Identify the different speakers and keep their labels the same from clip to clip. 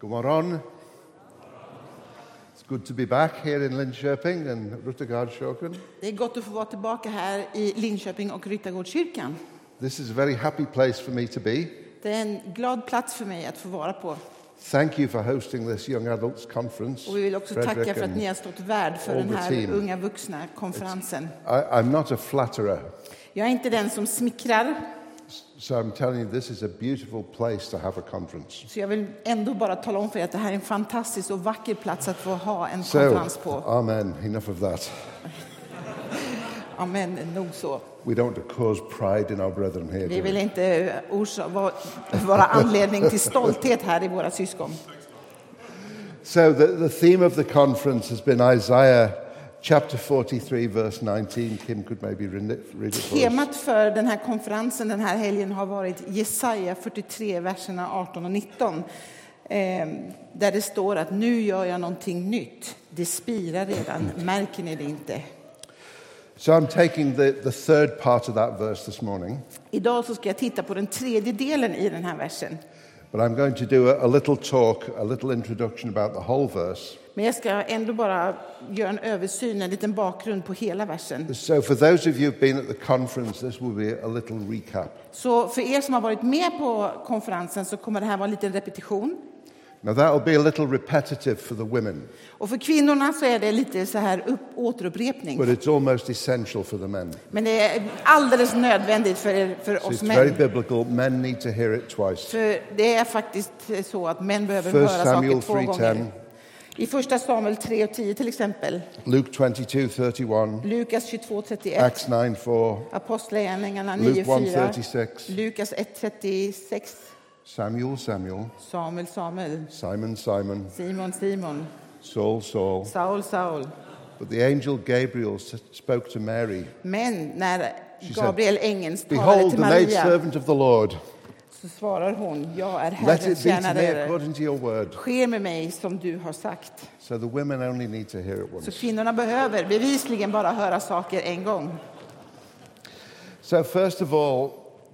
Speaker 1: God morgon. It's good to be back here in Linköping and Ruttergardskyrkan.
Speaker 2: Det är gott att få vara tillbaka här i Linköping och Ryttargårdskyrkan.
Speaker 1: This is a very happy place for me to be.
Speaker 2: Det är en glad plats för mig att få vara på.
Speaker 1: Thank you for hosting this young adults conference.
Speaker 2: Och vi vill också
Speaker 1: Frederick
Speaker 2: tacka för att ni har stått värd för den här
Speaker 1: team.
Speaker 2: unga vuxna-konferensen.
Speaker 1: I, I'm not a flatterer,
Speaker 2: Jag är inte den som smickrar,
Speaker 1: so I'm telling you this is a beautiful place to have a conference.
Speaker 2: så jag vill ändå bara tala om för er att det här är en fantastisk och vacker plats att få ha en
Speaker 1: So,
Speaker 2: konferens på.
Speaker 1: amen. Enough of that.
Speaker 2: Amen, nog så.
Speaker 1: We don't want to cause pride in our brethren here.
Speaker 2: Vi vill
Speaker 1: we?
Speaker 2: inte orsa- vara, vara anledning till stolthet här i våra syskon.
Speaker 1: So the, the theme of the conference has been Isaiah chapter 43, verse 19. Kim could maybe read it.
Speaker 2: Temat för den här konferensen den här helgen har varit Jesaja 43, verserna 18 och 19. Eh, där det står att nu gör jag någonting nytt. Det spirar redan, märker ni det inte?
Speaker 1: So I'm taking the, the third part of that verse this morning,
Speaker 2: Idag så ska jag titta på den tredje delen i den här versen.
Speaker 1: but I'm going to do a, a little talk, a little introduction about the whole verse.
Speaker 2: Men jag ska ändå bara göra en översyn, en liten bakgrund på hela versen.
Speaker 1: So for those of you who've been at the conference, this will be a little recap.
Speaker 2: Så för er som har varit med på konferensen så kommer det här vara en liten repetition.
Speaker 1: Now that'll be a little repetitive for the women,
Speaker 2: Och för kvinnorna så är det lite så här upp, återupprepning.
Speaker 1: but it's almost essential for the men.
Speaker 2: Men det är alldeles nödvändigt för, er, för
Speaker 1: So
Speaker 2: oss
Speaker 1: it's very
Speaker 2: män.
Speaker 1: biblical. Men need to hear it twice.
Speaker 2: För det är faktiskt så att män behöver
Speaker 1: First
Speaker 2: höra
Speaker 1: Samuel
Speaker 2: saker två
Speaker 1: 3:10.
Speaker 2: I första Samuel 3 och 10 till exempel.
Speaker 1: Luke 22, 31,
Speaker 2: Lukas 22, 31.
Speaker 1: Acts 9, 4,
Speaker 2: Apostlagärningarna 9,
Speaker 1: Luke 1,
Speaker 2: 4.
Speaker 1: 36,
Speaker 2: Lukas 1, 36.
Speaker 1: Samuel, Samuel,
Speaker 2: Samuel, Samuel.
Speaker 1: Simon, Simon,
Speaker 2: Simon, Simon.
Speaker 1: Saul, Saul.
Speaker 2: Saul, Saul.
Speaker 1: But the angel Gabriel spoke to Mary.
Speaker 2: Men när Gabriel ängeln talade
Speaker 1: Behold,
Speaker 2: till
Speaker 1: the maid
Speaker 2: Maria
Speaker 1: servant of the Lord.
Speaker 2: Så svarar hon, jag är Herrens tjänare. Sker med mig som du har sagt.
Speaker 1: So the women only need to hear it
Speaker 2: Så
Speaker 1: once.
Speaker 2: kvinnorna behöver bevisligen bara höra saker en gång.
Speaker 1: So, first of all,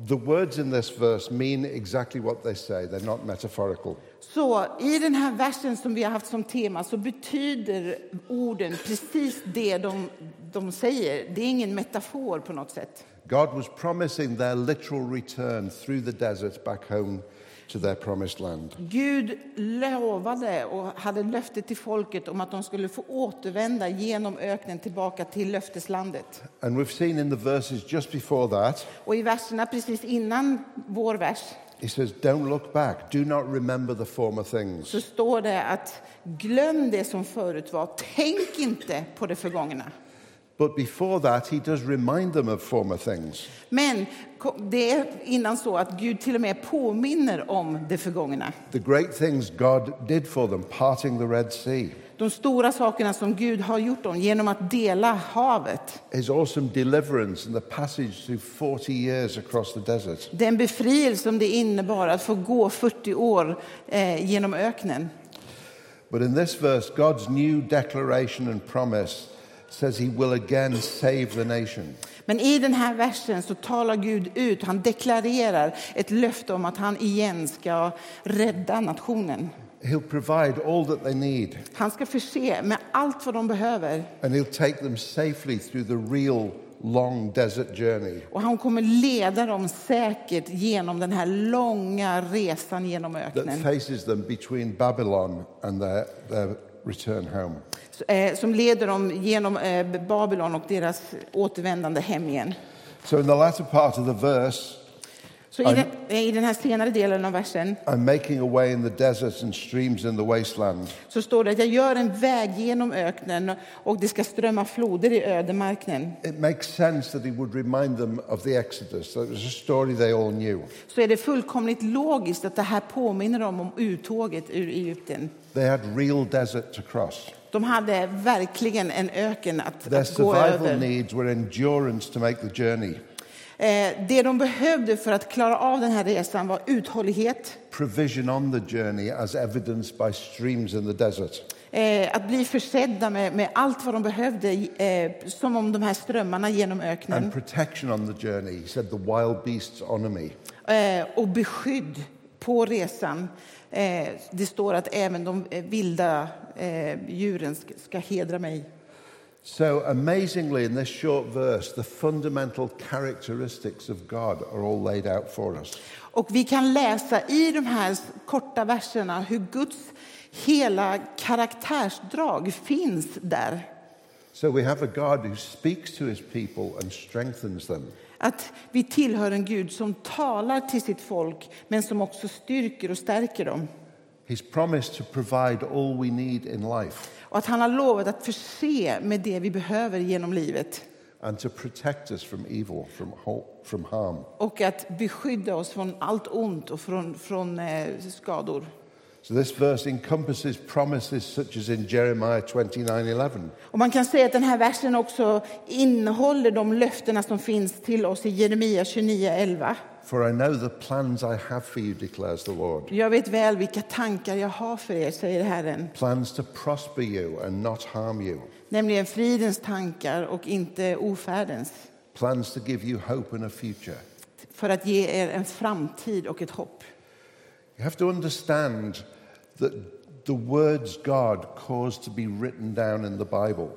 Speaker 1: the words in this verse mean exactly what they say, they're not metaphorical.
Speaker 2: Så i den här versen som vi har haft som tema så betyder orden precis det de, de säger. Det är ingen metafor på något sätt.
Speaker 1: God was promising their literal return through the desert back home to their promised land.
Speaker 2: Gud lovade och hade löfte till folket om att de skulle få återvända genom öknen tillbaka till löfteslandet.
Speaker 1: And we've seen in the verses just before that,
Speaker 2: Och i verserna precis innan vår vers
Speaker 1: he says, Don't look back, do not remember the former things.
Speaker 2: så står det att glöm det som förut var. Tänk inte på det förgångna.
Speaker 1: But before that, he does remind them of former things.
Speaker 2: Men det är innan så att Gud till och med påminner om det förgångna.
Speaker 1: The great things God did for them, parting the Red Sea,
Speaker 2: De stora sakerna som Gud har gjort dem genom att dela havet.
Speaker 1: his awesome deliverance and the passage through 40 years across the desert.
Speaker 2: Den befrielse som det innebar att få gå 40 år eh, genom öknen.
Speaker 1: But in this verse, God's new declaration and promise says he will again save the nation.
Speaker 2: Men i den här versen så talar Gud ut, han deklarerar ett löfte om att han igen ska rädda nationen.
Speaker 1: He'll provide all that they need,
Speaker 2: Han ska förse med allt vad de behöver
Speaker 1: and he'll take them safely through the real long desert journey.
Speaker 2: och han kommer leda dem säkert genom den här långa resan genom
Speaker 1: that
Speaker 2: öknen.
Speaker 1: faces them between Babylon and their, their return home.
Speaker 2: eh, som leder dem genom eh, Babylon och deras återvändande hem igen.
Speaker 1: So, in the latter part of the verse,
Speaker 2: Så i den, eh, i den här senare delen av versen
Speaker 1: I'm making a way in the deserts and streams in the wasteland.
Speaker 2: så står det att jag gör en väg genom öknen och det ska strömma floder i ödemarken.
Speaker 1: It makes sense that he would remind them of the Exodus. That was a story they all knew.
Speaker 2: Så är det fullkomligt logiskt att det här påminner dem om uttåget ur Egypten.
Speaker 1: They had real desert to cross.
Speaker 2: De hade verkligen en öken att,
Speaker 1: Their
Speaker 2: att gå
Speaker 1: survival
Speaker 2: över.
Speaker 1: needs were endurance to make the journey,
Speaker 2: det de behövde för att klara av den här resan var uthållighet,
Speaker 1: provision on the journey, as evidenced by streams in the desert.
Speaker 2: eh, att bli försedda med, med allt vad de behövde, eh, som om de här strömmarna genom öknen,
Speaker 1: And protection on the journey. He said, The wild beasts honor me.
Speaker 2: eh, och beskydd på resan. Eh, det står att även de eh, vilda eh, djuren ska hedra mig.
Speaker 1: So, amazingly, in this short verse, the fundamental characteristics of God are all laid out for us.
Speaker 2: Och vi kan läsa i de här korta verserna hur Guds hela karaktärsdrag finns där.
Speaker 1: So, we have a God who speaks to his people and strengthens them.
Speaker 2: Att vi tillhör en Gud som talar till sitt folk men som också styrker och stärker dem.
Speaker 1: He's promised to provide all we need in life
Speaker 2: Och att han har lovat att förse med det vi behöver genom livet.
Speaker 1: and to protect us from evil, from, from harm.
Speaker 2: Och att beskydda oss från allt ont och från, från eh, skador.
Speaker 1: So, this verse encompasses promises such as in Jeremiah 29:11.
Speaker 2: Och man kan säga att den här versen också innehåller de löftena som finns till oss i Jeremia 29.11.
Speaker 1: For I know the plans I have for you, declares the Lord.
Speaker 2: Jag vet väl vilka tankar jag har för er, säger Herren.
Speaker 1: Plans to prosper you and not harm you.
Speaker 2: Nämligen fridens tankar och inte ofärdens.
Speaker 1: Plans to give you hope and a future.
Speaker 2: För att ge er en framtid och ett hopp.
Speaker 1: You have to understand that the words God caused to be written down in the Bible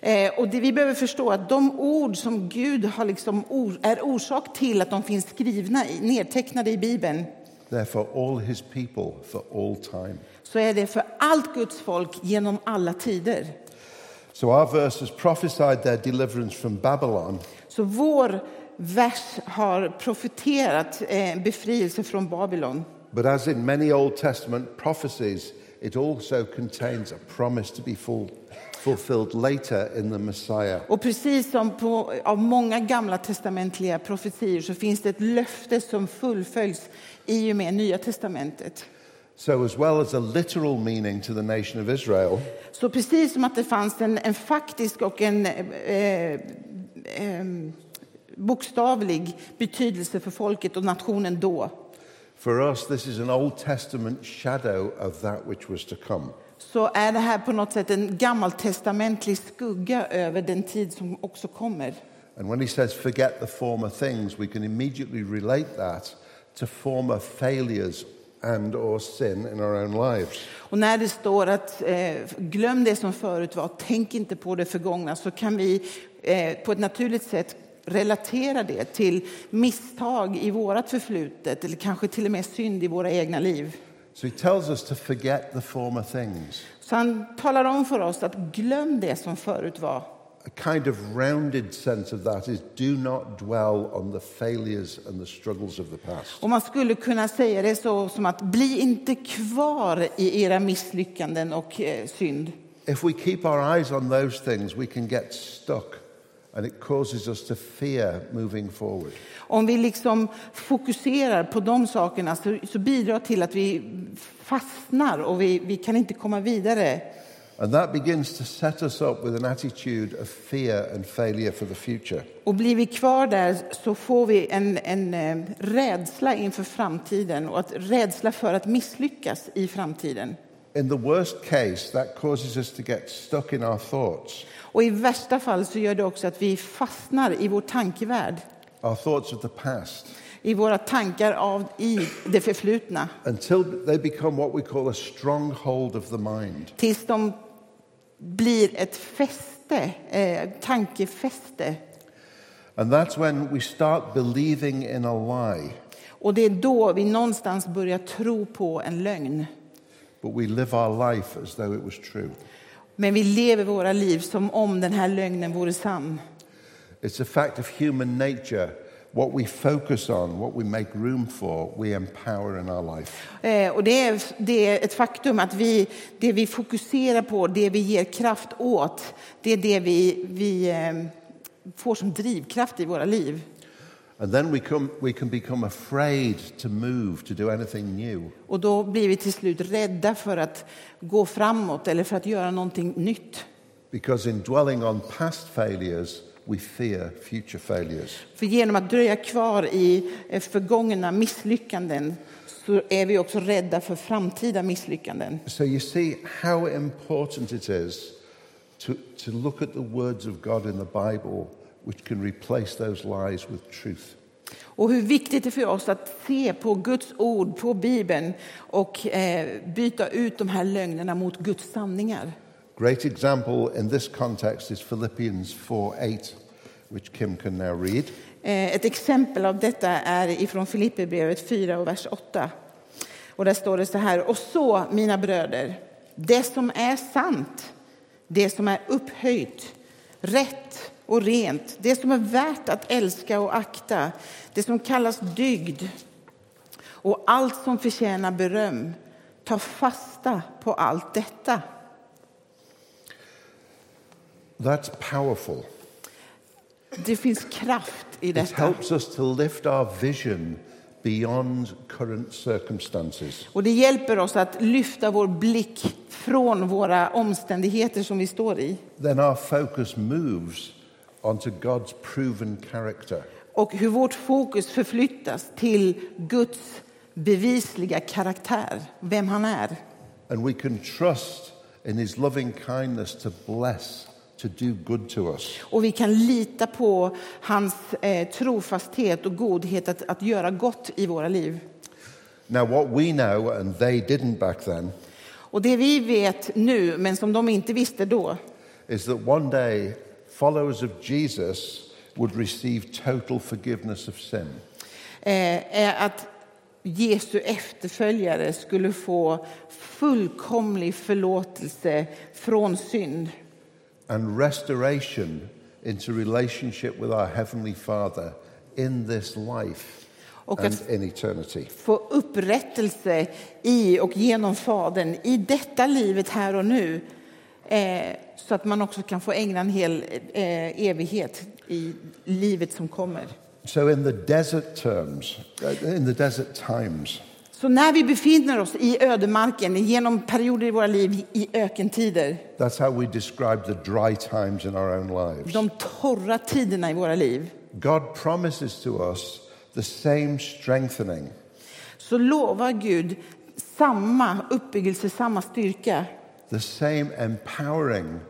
Speaker 2: Eh, och det vi behöver förstå att de ord som Gud har liksom or, är orsak till att de finns skrivna, i- nedtecknade i Bibeln,
Speaker 1: they're for all his people for all time.
Speaker 2: så är det för allt Guds folk genom alla tider.
Speaker 1: So our verse has prophesied their deliverance from Babylon,
Speaker 2: Så vår vers har profeterat eh, befrielse från Babylon.
Speaker 1: but as in many Old Testament prophecies, it also contains a promise to be full, fulfilled later in the Messiah.
Speaker 2: Och precis som på, av många gamla testamentliga profetier så finns det ett löfte som fullföljs i och med Nya testamentet.
Speaker 1: So, as well as a literal meaning to the nation of Israel,
Speaker 2: Så precis som att det fanns en, en faktisk och en eh, eh, bokstavlig betydelse för folket och nationen då
Speaker 1: for us, this is an Old Testament shadow of that which was to come.
Speaker 2: så är det här på något sätt en gammaltestamentlig skugga över den tid som också kommer.
Speaker 1: And when he says, forget the former things, we can immediately relate that to former failures and or sin in our own lives.
Speaker 2: Och när det står att eh, glöm det som förut var, tänk inte på det förgångna, så kan vi eh, på ett naturligt sätt relatera det till misstag i vårt förflutet eller kanske till och med synd i våra egna liv.
Speaker 1: So he tells us to forget the former things,
Speaker 2: Så han talar om för oss att glöm det som förut var.
Speaker 1: a kind of rounded sense of that is do not dwell on the failures and the struggles of the past.
Speaker 2: Och man skulle kunna säga det så som att bli inte kvar i era misslyckanden och eh, synd.
Speaker 1: If we keep our eyes on those things, we can get stuck and it causes us to fear moving forward.
Speaker 2: Om vi liksom fokuserar på de sakerna så, så bidrar till att vi fastnar och vi, vi kan inte komma vidare.
Speaker 1: And that begins to set us up with an attitude of fear and failure for the future.
Speaker 2: Och blir vi kvar där så får vi en, en eh, rädsla inför framtiden och att rädsla för att misslyckas i framtiden.
Speaker 1: In the worst case, that causes us to get stuck in our thoughts,
Speaker 2: Och i värsta fall så gör det också att vi fastnar i vår tankevärld,
Speaker 1: our thoughts of the past,
Speaker 2: i våra tankar av, i det förflutna,
Speaker 1: until they become what we call a stronghold of the mind.
Speaker 2: tills de blir ett fäste, eh, tankefäste.
Speaker 1: And that's when we start believing in a lie,
Speaker 2: Och det är då vi någonstans börjar tro på en lögn.
Speaker 1: But we live our life as though it was true.
Speaker 2: Men vi lever våra liv som om den här lögnen vore sann.
Speaker 1: It's a fact of human nature. What we focus on, what we make room for, we empower in our life.
Speaker 2: Eh, och det är, det är ett faktum att vi, det vi fokuserar på, det vi ger kraft åt, det är det vi, vi eh, får som drivkraft i våra liv.
Speaker 1: And then we, come, we can become afraid to move, to do anything new.
Speaker 2: Och då blir vi till slut rädda för att gå framåt eller för att göra någonting nytt.
Speaker 1: Because in dwelling on past failures, we fear future failures.
Speaker 2: För genom att dröja kvar i eh, förgångna misslyckanden så är vi också rädda för framtida misslyckanden.
Speaker 1: So you see how important it is to, to look at the words of God in the Bible, which can replace those lies with truth.
Speaker 2: Och hur viktigt det är för oss att se på Guds ord, på Bibeln och eh, byta ut de här lögnerna mot Guds sanningar.
Speaker 1: Great example in this context is Philippians 4:8, which Kim can now read.
Speaker 2: Eh, ett exempel av detta är ifrån Filipperbrevet 4 och vers 8. Och där står det så här. Och så, mina bröder, det som är sant, det som är upphöjt, rätt och rent, det som är värt att älska och akta, det som kallas dygd och allt som förtjänar beröm. Ta fasta på allt detta.
Speaker 1: That's powerful.
Speaker 2: Det finns kraft i
Speaker 1: It
Speaker 2: detta.
Speaker 1: helps us to lift our vision beyond current circumstances.
Speaker 2: Och det hjälper oss att lyfta vår blick från våra omständigheter som vi står i.
Speaker 1: Then our focus moves onto God's proven character.
Speaker 2: Och hur vårt fokus förflyttas till Guds bevisliga karaktär, vem han är.
Speaker 1: And we can trust in his loving kindness to bless, to do good to us.
Speaker 2: Och vi kan lita på hans eh, trofasthet och godhet att, att göra gott i våra liv.
Speaker 1: Now, what we know, and they didn't back then,
Speaker 2: Och det vi vet nu, men som de inte visste då,
Speaker 1: is that one day followers of Jesus would receive total forgiveness of sin.
Speaker 2: eh, är att Jesu efterföljare skulle få fullkomlig förlåtelse från synd
Speaker 1: and restoration into relationship with our Heavenly Father in this life
Speaker 2: Och
Speaker 1: and
Speaker 2: att-
Speaker 1: in eternity.
Speaker 2: få upprättelse i och genom Fadern i detta livet här och nu eh, så att man också kan få ägna en hel eh, evighet i livet som kommer.
Speaker 1: So, in the desert terms, uh, in the desert times,
Speaker 2: Så när vi befinner oss i ödemarken, genom perioder i våra liv i ökentider,
Speaker 1: that's how we describe the dry times in our own lives.
Speaker 2: de torra tiderna i våra liv,
Speaker 1: God promises to us the same strengthening,
Speaker 2: så lovar Gud samma uppbyggelse, samma styrka,
Speaker 1: the same empowering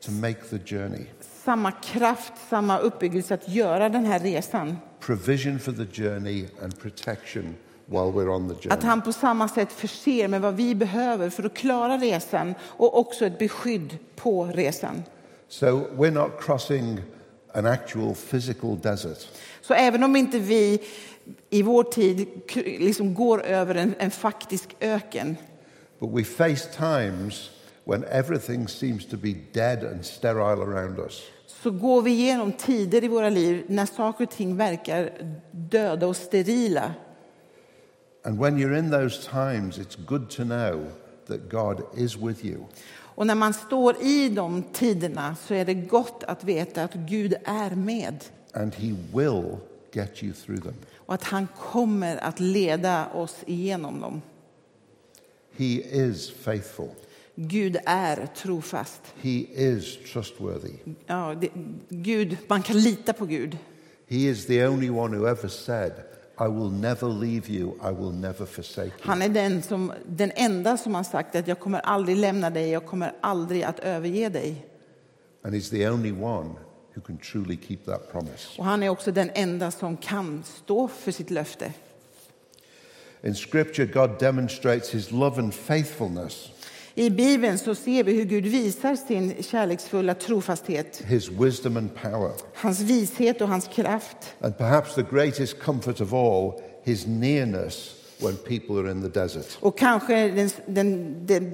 Speaker 1: to make the journey,
Speaker 2: samma kraft, samma uppbyggelse att göra den här resan.
Speaker 1: provision for the journey, and protection while we're on the
Speaker 2: Att
Speaker 1: journey.
Speaker 2: han på samma sätt förser med vad vi behöver för att klara resan och också ett beskydd på resan.
Speaker 1: So, we're not crossing an actual physical desert.
Speaker 2: Så även om inte vi i vår tid liksom går över en, en faktisk öken
Speaker 1: But we face times when everything seems to be dead and sterile around us.
Speaker 2: så går vi igenom tider i våra liv när saker och ting verkar döda och sterila.
Speaker 1: And when you're in those times, it's good to know that God is with you.
Speaker 2: Och när man står i de tiderna så är det gott att veta att Gud är med
Speaker 1: And He will get you through them.
Speaker 2: och att han kommer att leda oss igenom dem.
Speaker 1: He is faithful,
Speaker 2: Gud är trofast.
Speaker 1: He is trustworthy.
Speaker 2: Ja, det, Gud, man kan lita på Gud.
Speaker 1: He is the only one who ever said, I will never leave you, I will never forsake you.
Speaker 2: Han är den, som, den enda som har sagt att jag kommer aldrig lämna dig, jag kommer aldrig att överge dig.
Speaker 1: And He's the only one who can truly keep that promise.
Speaker 2: Och han är också den enda som kan stå för sitt löfte.
Speaker 1: In Scripture, God demonstrates His love and faithfulness,
Speaker 2: I Bibeln så ser vi hur Gud visar sin kärleksfulla trofasthet,
Speaker 1: His wisdom and power.
Speaker 2: hans vishet och hans kraft.
Speaker 1: And perhaps the greatest comfort of all, his nearness when people are in the desert.
Speaker 2: Och kanske den, den, den,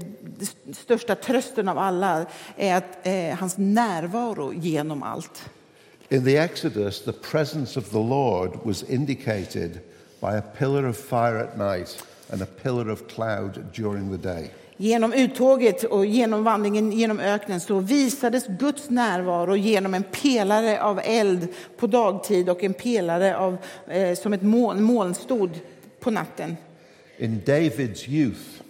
Speaker 2: den största trösten av alla är att, eh, hans närvaro genom allt.
Speaker 1: In the Exodus, the presence of the Lord was indicated by a pillar of fire at night and a pillar of cloud during the day.
Speaker 2: Genom uttåget och genom vandringen genom öknen så visades Guds närvaro genom en pelare av eld på dagtid och en pelare av, eh, som ett moln, molnstod på natten.
Speaker 1: In David's youth,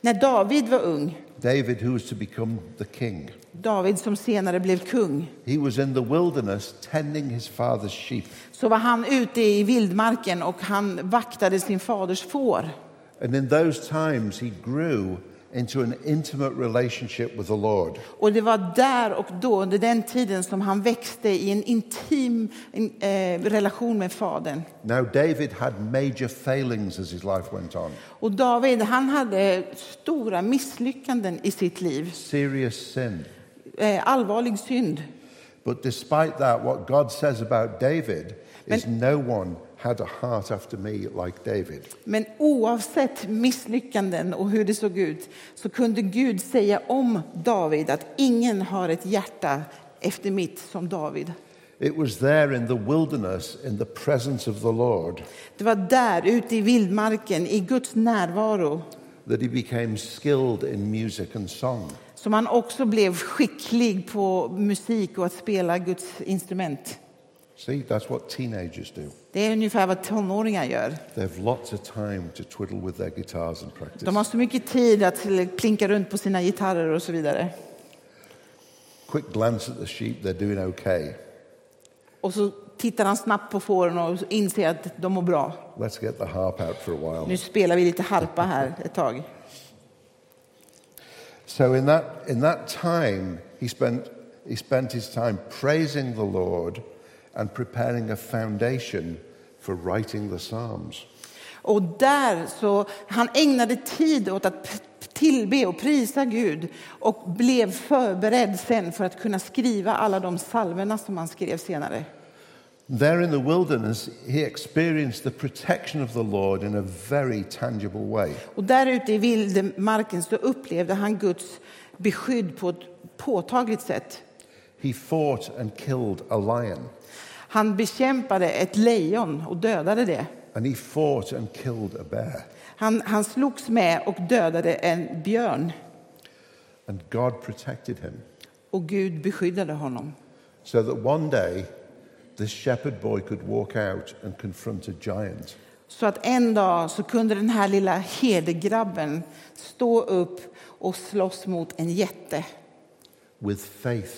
Speaker 2: När David var ung,
Speaker 1: David, who was to become the king,
Speaker 2: David som senare blev kung,
Speaker 1: he was in the wilderness tending his father's sheep.
Speaker 2: så var han ute i vildmarken och han vaktade sin faders får.
Speaker 1: And in those times, he grew into an intimate relationship with the Lord.
Speaker 2: Och det var där och då, under den tiden, som han växte i en intim en, eh, relation med Fadern.
Speaker 1: Now, David had major failings as his life went on,
Speaker 2: Och David, han hade stora misslyckanden i sitt liv.
Speaker 1: serious sin.
Speaker 2: Eh, allvarlig synd.
Speaker 1: But despite that, what God says about David is no one had a heart after me like David.
Speaker 2: Men oavsett misslyckanden och hur det såg ut så kunde Gud säga om David att ingen har ett hjärta efter mitt som David.
Speaker 1: It was there in the wilderness, in the presence of the Lord,
Speaker 2: Det var där, ute i vildmarken, i Guds närvaro,
Speaker 1: that he became skilled in music and song.
Speaker 2: Som han också blev skicklig på musik och att spela Guds instrument.
Speaker 1: See, that's what teenagers do.
Speaker 2: Det är ungefär vad tonåringar gör.
Speaker 1: They have lots of time to twiddle with their guitars and practice.
Speaker 2: De har så mycket tid att plinka runt på sina gitarrer och så vidare.
Speaker 1: Quick glance at the sheep, they're doing okay.
Speaker 2: Och så tittar han snabbt på fåren och inser att de mår bra.
Speaker 1: Let's get the harp out for a while.
Speaker 2: Nu spelar vi lite harpa här ett tag.
Speaker 1: So in that, in that time, he spent, he spent his time praising the Lord and preparing a foundation for writing the Psalms.
Speaker 2: Och där så, han ägnade tid åt att tillbe och prisa Gud och blev förberedd sen för att kunna skriva alla de salverna som han skrev senare.
Speaker 1: There in the wilderness, he experienced the protection of the Lord in a very tangible way.
Speaker 2: Och där ute i vildmarken så upplevde han Guds beskydd på ett påtagligt sätt.
Speaker 1: He fought and killed a lion,
Speaker 2: Han bekämpade ett lejon och dödade det.
Speaker 1: and he fought and killed a bear.
Speaker 2: Han, han slogs med och dödade en björn
Speaker 1: And God protected him.
Speaker 2: och Gud beskyddade honom.
Speaker 1: So that one day, this shepherd boy could walk out and confront a giant.
Speaker 2: Så att en dag så kunde den här lilla herdegrabben stå upp och slåss mot en jätte
Speaker 1: with faith.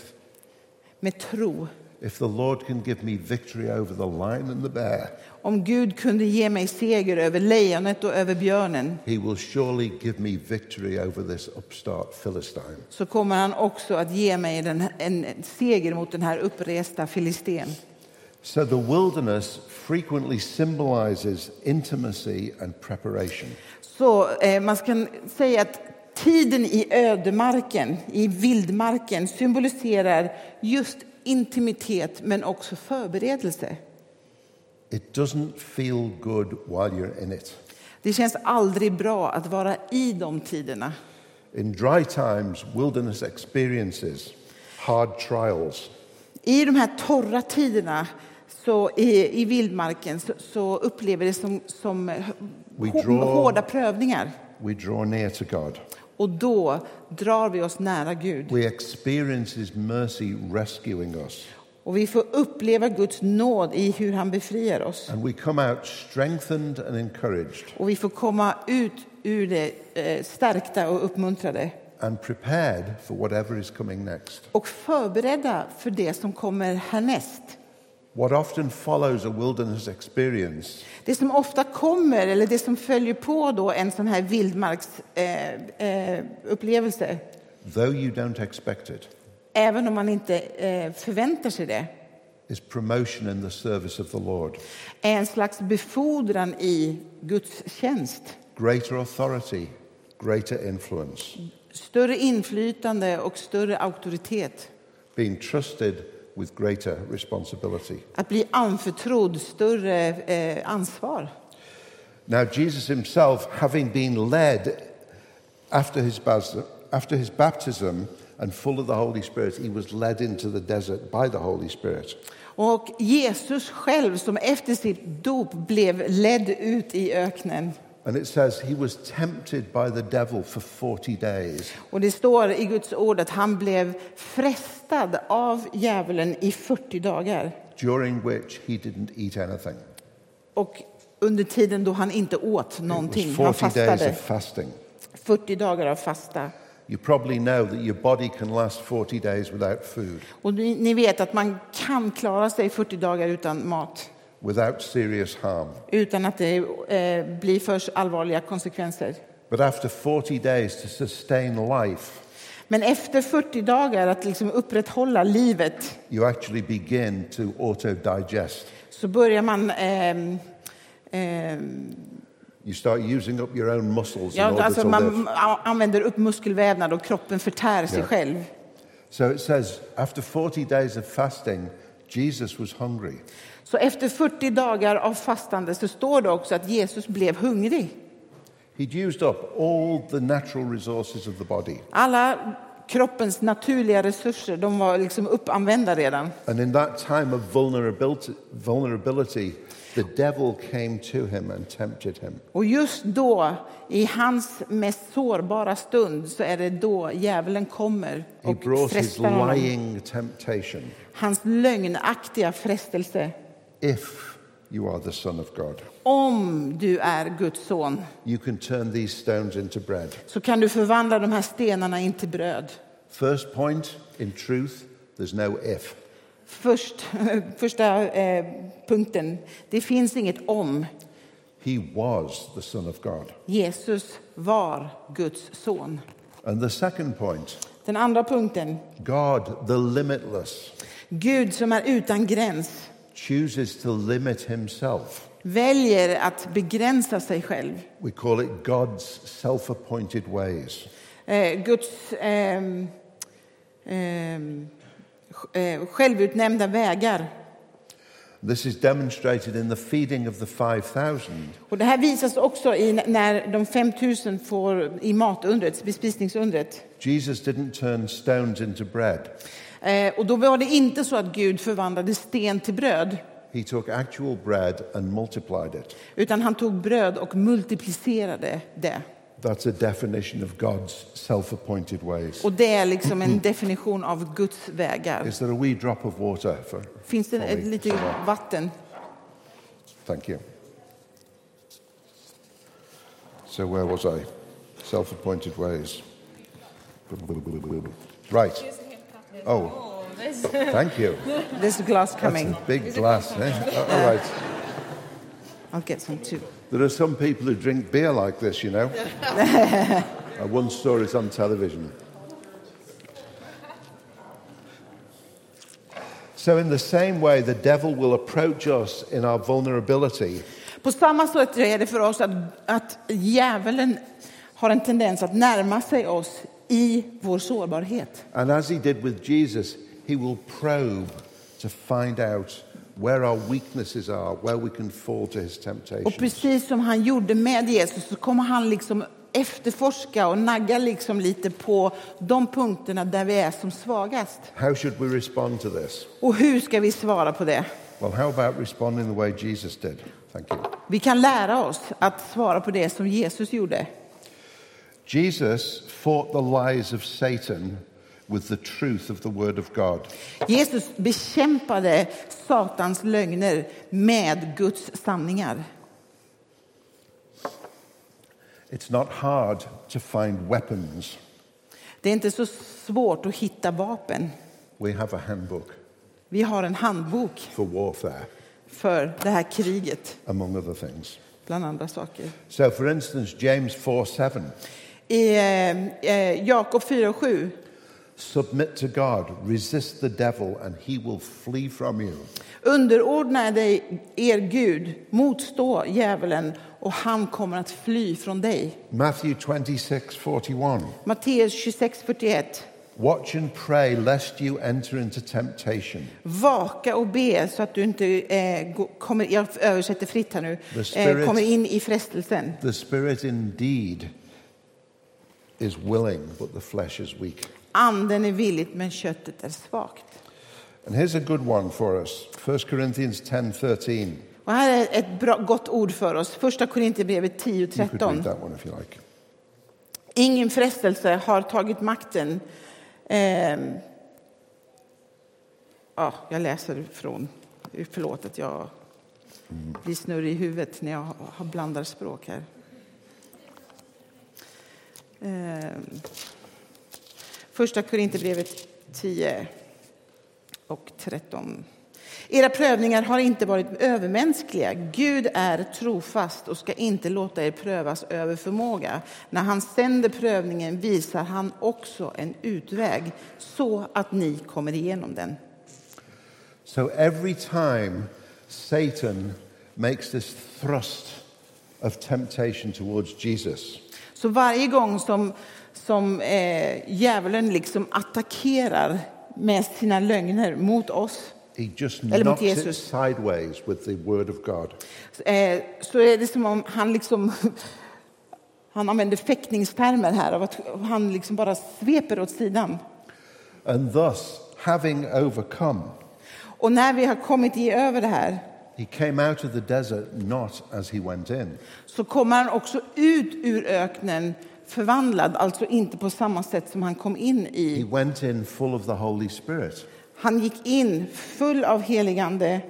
Speaker 2: med tro.
Speaker 1: If the Lord can give me victory over the lion and the bear,
Speaker 2: Om Gud kunde ge mig seger över lejonet och över björnen
Speaker 1: he will surely give me victory over this upstart Philistine.
Speaker 2: så kommer han också att ge mig den, en seger mot den här uppresta filisten.
Speaker 1: So the wilderness frequently symbolizes intimacy and preparation.
Speaker 2: Så eh, man kan säga att tiden i ödemarken, i vildmarken symboliserar just intimitet men också förberedelse.
Speaker 1: It doesn't feel good while you're in it.
Speaker 2: Det känns aldrig bra att vara i de tiderna.
Speaker 1: In dry times, wilderness experiences hard trials.
Speaker 2: I de här torra tiderna så i, i vildmarken så, så upplever det som, som
Speaker 1: draw-
Speaker 2: hårda prövningar.
Speaker 1: We draw near to God.
Speaker 2: Och då drar vi oss nära Gud.
Speaker 1: We experience his mercy rescuing us.
Speaker 2: Och vi får uppleva Guds nåd i hur han befriar oss.
Speaker 1: And we come out strengthened and encouraged
Speaker 2: Och vi får komma ut ur det eh, stärkta och uppmuntrade.
Speaker 1: and prepared for whatever is coming next.
Speaker 2: Och förberedda för det som kommer härnäst.
Speaker 1: What often follows a wilderness experience
Speaker 2: Det som ofta kommer, eller det som följer på då en sån här vildmarksupplevelse, eh, eh, upplevelse,
Speaker 1: though you don't expect it,
Speaker 2: även om man inte eh, förväntar sig det,
Speaker 1: is promotion in the service of the Lord.
Speaker 2: är en slags befordran i Guds tjänst.
Speaker 1: Greater authority, greater influence,
Speaker 2: Större inflytande och större auktoritet.
Speaker 1: being trusted with greater responsibility.
Speaker 2: Att bli anförtrodd större eh, ansvar.
Speaker 1: Now, Jesus himself, having been led after his, bas- after his baptism and full of the Holy Spirit, he was led into the desert by the Holy Spirit.
Speaker 2: Och Jesus själv som efter sitt dop blev ledd ut i öknen.
Speaker 1: And it says he was tempted by the devil for 40 days.
Speaker 2: Och det står i Guds ord att han blev frestad av djävulen i 40 dagar.
Speaker 1: during which he didn't eat anything.
Speaker 2: Och under tiden då han inte åt någonting, han
Speaker 1: 40 days
Speaker 2: fastade.
Speaker 1: of fasting.
Speaker 2: 40 dagar av fasta.
Speaker 1: You probably know that your body can last 40 days without food,
Speaker 2: Och ni vet att man kan klara sig 40 dagar utan mat.
Speaker 1: Without serious harm.
Speaker 2: Utan att det eh, blir för allvarliga konsekvenser.
Speaker 1: But after 40 days to sustain life,
Speaker 2: Men efter 40 dagar att liksom upprätthålla livet
Speaker 1: you actually begin to auto-digest.
Speaker 2: så börjar man ehm, ehm,
Speaker 1: You start using up your own muscles in
Speaker 2: ja,
Speaker 1: order
Speaker 2: alltså
Speaker 1: to
Speaker 2: man
Speaker 1: live.
Speaker 2: använder upp muskelvävnad och kroppen förtär sig
Speaker 1: Ja.
Speaker 2: själv.
Speaker 1: So it says, after 40 days of fasting, Jesus was hungry.
Speaker 2: Så efter 40 dagar av fastande så står det också att Jesus blev hungrig.
Speaker 1: He'd used up all the natural resources of the body.
Speaker 2: Alla kroppens naturliga resurser de var liksom uppanvända redan.
Speaker 1: And in that time of vulnerability, vulnerability, the devil came to him and tempted him.
Speaker 2: Och just då, i hans mest sårbara stund, så är det då djävulen kommer och frestar honom. Hans lögnaktiga frestelse.
Speaker 1: If you are the Son of God,
Speaker 2: Om du är Guds son
Speaker 1: you can turn these stones into bread.
Speaker 2: så kan du förvandla de här stenarna in till bröd.
Speaker 1: First point, in truth, there's no if.
Speaker 2: Först, första eh, punkten, det finns inget om.
Speaker 1: He was the Son of God.
Speaker 2: Jesus var Guds son.
Speaker 1: And the second point,
Speaker 2: Den andra punkten,
Speaker 1: God, the limitless,
Speaker 2: Gud som är utan gräns
Speaker 1: chooses to limit himself.
Speaker 2: väljer att begränsa sig själv.
Speaker 1: We call it God's self appointed ways.
Speaker 2: Eh, Guds ehm, eh, självutnämnda vägar.
Speaker 1: This is demonstrated in the feeding of the 5,000.
Speaker 2: Och det här visas också i när de 5000 får i matundret, bespisningsundret.
Speaker 1: Jesus didn't turn stones into bread.
Speaker 2: Eh, och då var det inte så att Gud förvandlade sten till bröd,
Speaker 1: He took actual bread and multiplied it.
Speaker 2: utan han tog bröd och multiplicerade det.
Speaker 1: That's a definition of God's self appointed ways.
Speaker 2: Och det är liksom en definition av Guds vägar.
Speaker 1: Is there a wee drop of water for?
Speaker 2: Finns det ett
Speaker 1: me?
Speaker 2: lite vatten?
Speaker 1: Thank you. So, where was I? Self appointed ways. Right. Oh, thank you.
Speaker 2: There's a glass coming.
Speaker 1: That's a big glass. Eh? All right.
Speaker 2: I'll get some too.
Speaker 1: There are some people who drink beer like this, you know. I once saw it on television. So, in the same way, the devil will approach us in our vulnerability
Speaker 2: På samma sätt är det för oss att, att djävulen har en tendens att närma sig oss i vår sårbarhet.
Speaker 1: And as he did with Jesus, he will probe to find out where our weaknesses are, where we can fall to his
Speaker 2: Och
Speaker 1: temptations.
Speaker 2: precis som han gjorde med Jesus så kommer han liksom efterforska och nagga liksom lite på de punkterna där vi är som svagast.
Speaker 1: How should we respond to this?
Speaker 2: Och hur ska vi svara på det?
Speaker 1: Well, how about responding the way Jesus did? Thank you.
Speaker 2: Vi kan lära oss att svara på det som Jesus gjorde.
Speaker 1: Jesus fought the lies of Satan with the truth of the word of God.
Speaker 2: Jesus bekämpade Satans lögner med Guds sanningar.
Speaker 1: It's not hard to find weapons.
Speaker 2: Det är inte så svårt att hitta vapen.
Speaker 1: We have a handbook
Speaker 2: Vi har en handbok
Speaker 1: for warfare,
Speaker 2: för det här kriget,
Speaker 1: among other things.
Speaker 2: bland andra saker.
Speaker 1: So, for instance, James 4 7
Speaker 2: I eh, eh, Jakob 4 och 7
Speaker 1: Submit to God, resist the devil, and he will flee from you.
Speaker 2: Underordna dig er Gud, motstå djävulen och han kommer att fly från dig.
Speaker 1: Matthew 26 41.
Speaker 2: Matteus 26, 41.
Speaker 1: Watch and pray lest you enter into temptation.
Speaker 2: Vaka och be så att du inte eh, kommer, jag översätter fritt här nu, eh, kommer in i frestelsen.
Speaker 1: The spirit indeed is willing, but the flesh is weak.
Speaker 2: Anden är villigt men köttet är svagt.
Speaker 1: And here's a good one for us 1 Corinthians 10 13.
Speaker 2: Och här är ett bra, gott ord för oss. Första Korinthierbrevet 10,
Speaker 1: You could read
Speaker 2: 13.
Speaker 1: that one if you like.
Speaker 2: Ingen frestelse har tagit makten. Ehm, ja, jag läser från... Förlåt att jag blir snurrig i huvudet när jag har blandar språk här. Eh, första Korinthierbrevet 10 och 13. Era prövningar har inte varit övermänskliga. Gud är trofast och ska inte låta er prövas över förmåga. När han sänder prövningen visar han också en utväg så att ni kommer igenom den.
Speaker 1: So every time Satan makes this thrust of temptation towards Jesus,
Speaker 2: så varje gång som, som eh, djävulen liksom attackerar med sina lögner mot oss
Speaker 1: he just
Speaker 2: Eller mot
Speaker 1: knocks it
Speaker 2: Jesus.
Speaker 1: sideways with the word of God.
Speaker 2: eh, så är det som om han liksom han använder fäktningstermer här, av att han liksom bara sveper åt sidan.
Speaker 1: And thus, having overcome,
Speaker 2: Och när vi har kommit i över det här
Speaker 1: he came out of the desert not as he went in.
Speaker 2: så kommer han också ut ur öknen förvandlad, alltså inte på samma sätt som han kom in
Speaker 1: He
Speaker 2: i.
Speaker 1: went in full of the Holy Spirit.
Speaker 2: Han gick in full av heligande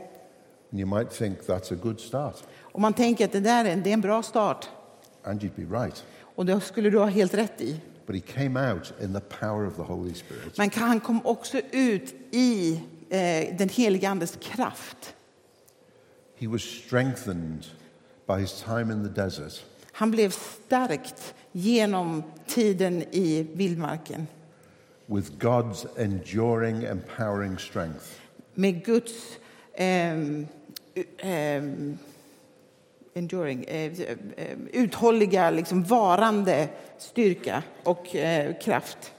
Speaker 1: And you might think that's a good start,
Speaker 2: och man tänker att det där är, det är en bra start.
Speaker 1: and you'd be right.
Speaker 2: Och det skulle du ha helt rätt i.
Speaker 1: But he came out in the power of the Holy Spirit.
Speaker 2: Men han kom också ut i eh, den helige Andes kraft.
Speaker 1: He was strengthened by his time in the desert.
Speaker 2: Han blev stärkt genom tiden i vildmarken
Speaker 1: with God's enduring, empowering strength.
Speaker 2: med Guds ehm, u- ehm, enduring, eh, uthålliga, liksom varande styrka och eh, kraft.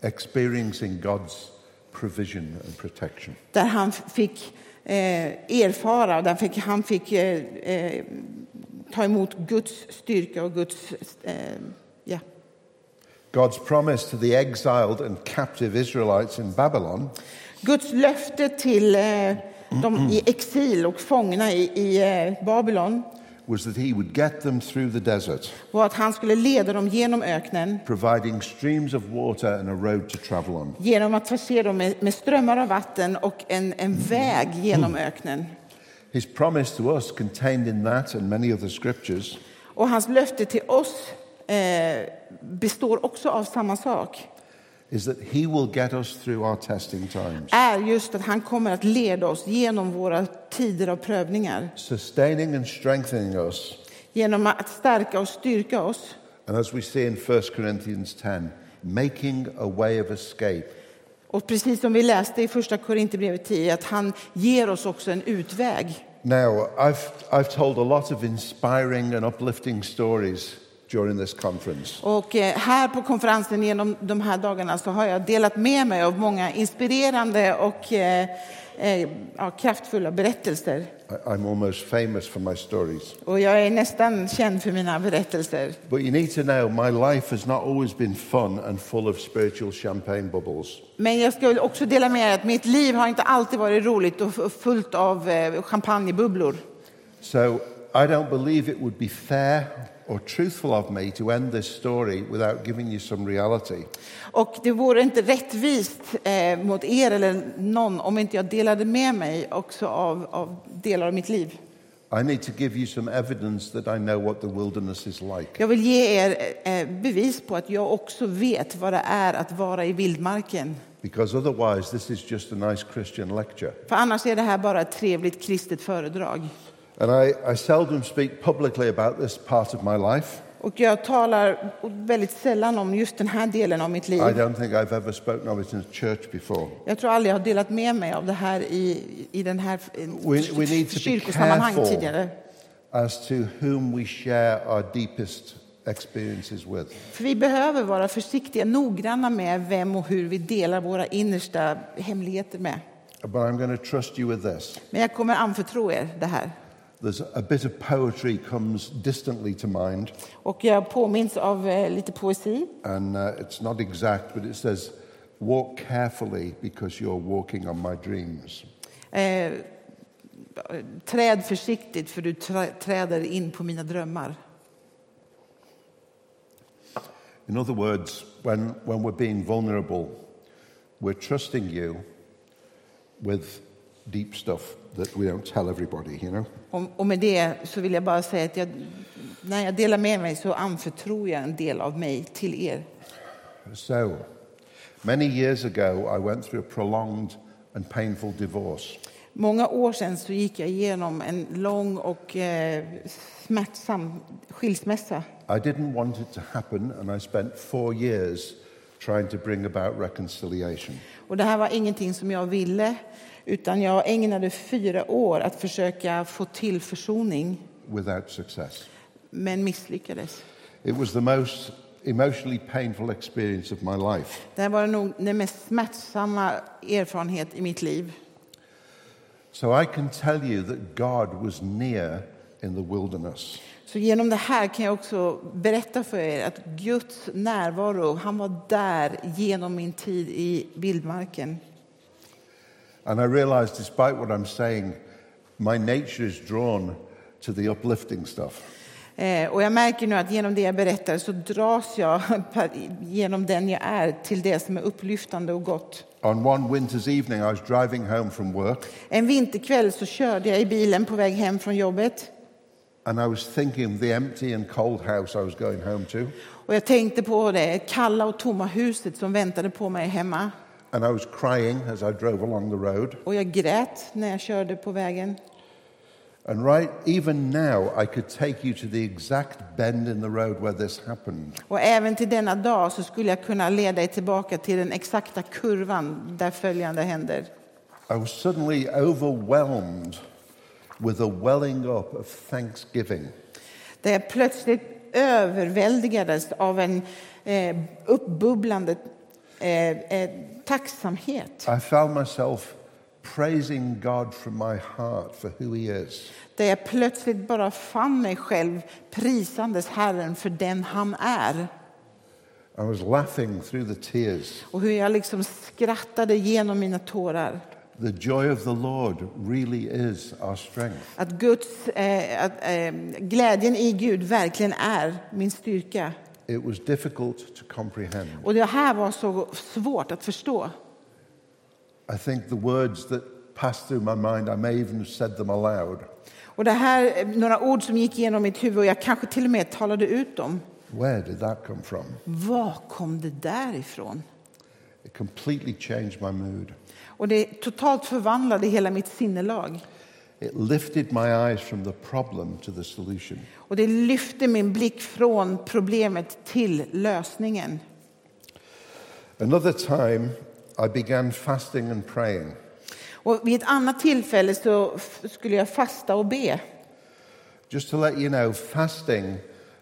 Speaker 1: Experiencing God's provision and protection.
Speaker 2: Där han fick erfara, där fick, han fick eh, eh, ta emot Guds styrka och Guds... Eh, ja.
Speaker 1: God's promise to the exiled and captive Israelites in Babylon
Speaker 2: Guds löfte till eh, de i exil och fångna i, i eh, Babylon
Speaker 1: was that he would get them through the desert,
Speaker 2: var att han skulle leda dem genom öknen
Speaker 1: providing streams of water and a road to travel on.
Speaker 2: genom att förse dem med, med strömmar av vatten och en, en väg genom öknen.
Speaker 1: His promise to us, contained in that and many other scriptures,
Speaker 2: Och hans löfte till oss eh, består också av samma sak.
Speaker 1: Is that he will get us through our testing times,
Speaker 2: är just att han kommer att leda oss genom våra tider av prövningar.
Speaker 1: sustaining and strengthening us.
Speaker 2: Genom att stärka och styrka oss.
Speaker 1: And as we see in 1 Corinthians 10, making a way of escape
Speaker 2: Och precis som vi läste i första Korinthierbrevet 10, att han ger oss också en utväg.
Speaker 1: Now, I've, I've told a lot of inspiring and uplifting stories during this conference.
Speaker 2: Och eh, här på konferensen genom de här dagarna så har jag delat med mig av många inspirerande och eh, eh, ja, kraftfulla berättelser.
Speaker 1: I'm almost famous for my stories.
Speaker 2: Och jag är nästan känd för mina berättelser.
Speaker 1: But you need to know my life has not always been fun and full of spiritual champagne bubbles.
Speaker 2: Men jag ska också dela med er att mitt liv har inte alltid varit roligt och fullt av champagnebubblor.
Speaker 1: So I don't believe it would be fair or truthful of me to end this story without giving you some reality.
Speaker 2: Och det vore inte rättvist eh, mot er eller någon om inte jag delade med mig också av, av delar av mitt liv.
Speaker 1: I need to give you some evidence that I know what the wilderness is like.
Speaker 2: Jag vill ge er eh, bevis på att jag också vet vad det är att vara i vildmarken.
Speaker 1: Because otherwise, this is just a nice Christian lecture.
Speaker 2: För annars är det här bara ett trevligt kristet föredrag.
Speaker 1: And I, I seldom speak publicly about this part of my life.
Speaker 2: Och jag talar väldigt sällan om just den här delen av mitt liv.
Speaker 1: I don't think I've ever spoken of it in a church before.
Speaker 2: Jag tror aldrig jag har delat med mig av det här i, i den här
Speaker 1: We, we need to be
Speaker 2: kyrkosammanhang
Speaker 1: careful
Speaker 2: tidigare.
Speaker 1: as to whom we share our deepest experiences with.
Speaker 2: För vi behöver vara försiktiga, noggranna med vem och hur vi delar våra innersta hemligheter med.
Speaker 1: But I'm going to trust you with this.
Speaker 2: Men jag kommer anförtro er det här.
Speaker 1: There's a bit of poetry comes distantly to mind,
Speaker 2: Och jag påminns av eh, lite poesi.
Speaker 1: and uh, it's not exact, but it says, "Walk carefully because you're walking on my dreams."
Speaker 2: Eh, träd försiktigt för du trä, träder in på mina drömmar.
Speaker 1: In other words, when, when we're being vulnerable, we're trusting you with deep stuff that we don't tell everybody, you know?
Speaker 2: Och, och med det så vill jag bara säga att jag, när jag delar med mig så anförtror jag en del av mig till er.
Speaker 1: So, many years ago, I went through a prolonged and painful divorce.
Speaker 2: många år sedan så gick jag igenom en lång och eh, smärtsam skilsmässa.
Speaker 1: I didn't want it to happen, and I spent four years trying to bring about reconciliation.
Speaker 2: Och det här var ingenting som jag ville, utan jag ägnade fyra år att försöka få till försoning,
Speaker 1: without success.
Speaker 2: men misslyckades.
Speaker 1: It was the most emotionally painful experience of my life.
Speaker 2: Det var nog den mest smärtsamma erfarenhet i mitt liv.
Speaker 1: So I can tell you that God was near in the wilderness.
Speaker 2: Så genom det här kan jag också berätta för er att Guds närvaro, han var där genom min tid i vildmarken.
Speaker 1: And I realized, despite what I'm saying, my nature is drawn to the uplifting stuff.
Speaker 2: Eh, och jag märker nu att genom det jag berättar så dras jag genom den jag är till det som är upplyftande och gott.
Speaker 1: On one winter's evening, I was driving home from work
Speaker 2: En vinterkväll så körde jag i bilen på väg hem från jobbet
Speaker 1: and I was thinking of the empty and cold house I was going home to.
Speaker 2: och jag tänkte på det kalla och tomma huset som väntade på mig hemma.
Speaker 1: And I was crying as I drove along the road.
Speaker 2: Och jag grät när jag körde på vägen.
Speaker 1: And right, even now, I could take you to the exact bend in the road where this happened.
Speaker 2: Och även till denna dag så skulle jag kunna leda dig tillbaka till den exakta kurvan där följande händer.
Speaker 1: I was suddenly overwhelmed with a welling up of thanksgiving.
Speaker 2: Där jag plötsligt överväldigades av en eh, uppbubblande eh, eh, tacksamhet.
Speaker 1: I found myself praising God from my heart for who He is.
Speaker 2: Där jag plötsligt bara fann mig själv prisandes Herren för den han är.
Speaker 1: I was laughing through the tears.
Speaker 2: Och hur jag liksom skrattade genom mina tårar.
Speaker 1: The joy of the Lord really is our strength.
Speaker 2: Att Guds, eh, att, eh, glädjen i Gud verkligen är min styrka.
Speaker 1: It was difficult to comprehend.
Speaker 2: Och det här var så svårt att förstå.
Speaker 1: I think the words that passed through my mind, I may even have said them aloud.
Speaker 2: Och det här, några ord som gick igenom mitt huvud och jag kanske till och med talade ut dem.
Speaker 1: Where did that come from?
Speaker 2: Var kom det där ifrån?
Speaker 1: It completely changed my mood.
Speaker 2: Och det totalt förvandlade hela mitt sinnelag.
Speaker 1: It lifted my eyes from the problem to the solution.
Speaker 2: Och det lyfte min blick från problemet till lösningen.
Speaker 1: Another time, I began fasting and praying.
Speaker 2: Och vid ett annat tillfälle så skulle jag fasta och be.
Speaker 1: Just to let you know, fasting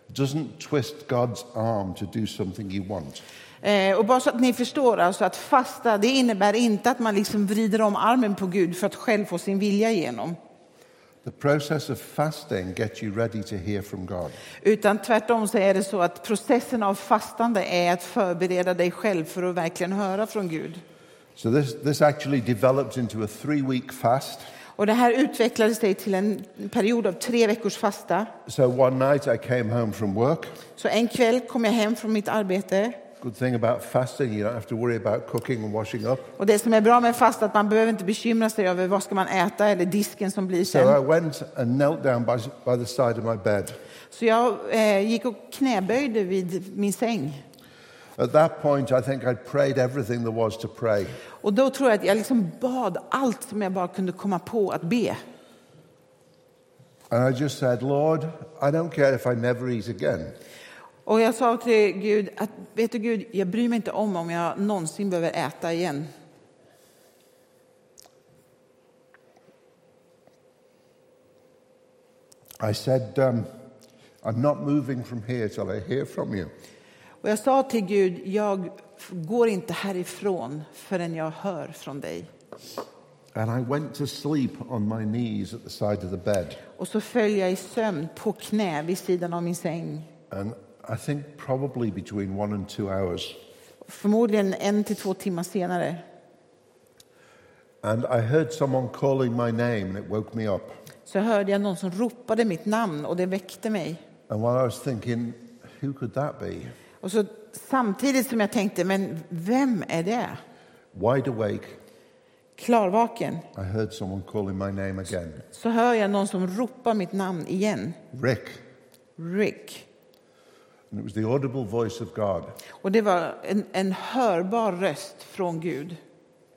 Speaker 1: doesn't twist God's arm to do something you want.
Speaker 2: Eh, och bara så att ni förstår, alltså att fasta det innebär inte att man liksom vrider om armen på Gud för att själv få sin vilja igenom.
Speaker 1: The process of fasting gets you ready to hear from God.
Speaker 2: Utan tvärtom så är det så att processen av fastande är att förbereda dig själv för att verkligen höra från Gud.
Speaker 1: So this, this actually developed into a three week fast.
Speaker 2: Och det här utvecklade sig till en period av tre veckors fasta.
Speaker 1: So one night I came home from work.
Speaker 2: Så en kväll kom jag hem från mitt arbete.
Speaker 1: Good thing about fasting, you don't have to worry about cooking and washing up.
Speaker 2: Och det som är bra med fasta att man behöver inte bekymra sig över vad ska man äta eller disken som blir
Speaker 1: So
Speaker 2: sen.
Speaker 1: I went and knelt down by, by the side of my bed.
Speaker 2: Så jag eh, gick och knäböjde vid min säng.
Speaker 1: At that point, I think I'd prayed everything there was to pray.
Speaker 2: Och då tror jag att jag liksom bad allt som jag bara kunde komma på att be.
Speaker 1: And I just said, Lord, I don't care if I never eat again.
Speaker 2: Och jag sa till Gud att vet du Gud, jag bryr mig inte om om jag någonsin behöver äta igen.
Speaker 1: I said, um, I'm not moving from here till I hear from you.
Speaker 2: Och jag sa till Gud, jag går inte härifrån förrän jag hör från dig.
Speaker 1: And I went to sleep on my knees at the side of the bed.
Speaker 2: Och så föll jag i sömn på knä vid sidan av min säng.
Speaker 1: And I think probably between one and two hours.
Speaker 2: Förmodligen en till två timmar senare.
Speaker 1: And I heard someone calling my name and it woke me up.
Speaker 2: Så hörde jag någon som ropade mitt namn och det väckte mig.
Speaker 1: And while I was thinking, who could that be?
Speaker 2: Och så samtidigt som jag tänkte, men vem är det?
Speaker 1: Wide awake,
Speaker 2: Klarvaken.
Speaker 1: I heard someone calling my name again.
Speaker 2: Så hör jag någon som ropar mitt namn igen.
Speaker 1: Rick.
Speaker 2: Rick.
Speaker 1: And it was the audible voice of God.
Speaker 2: Och det var en, en hörbar röst från Gud.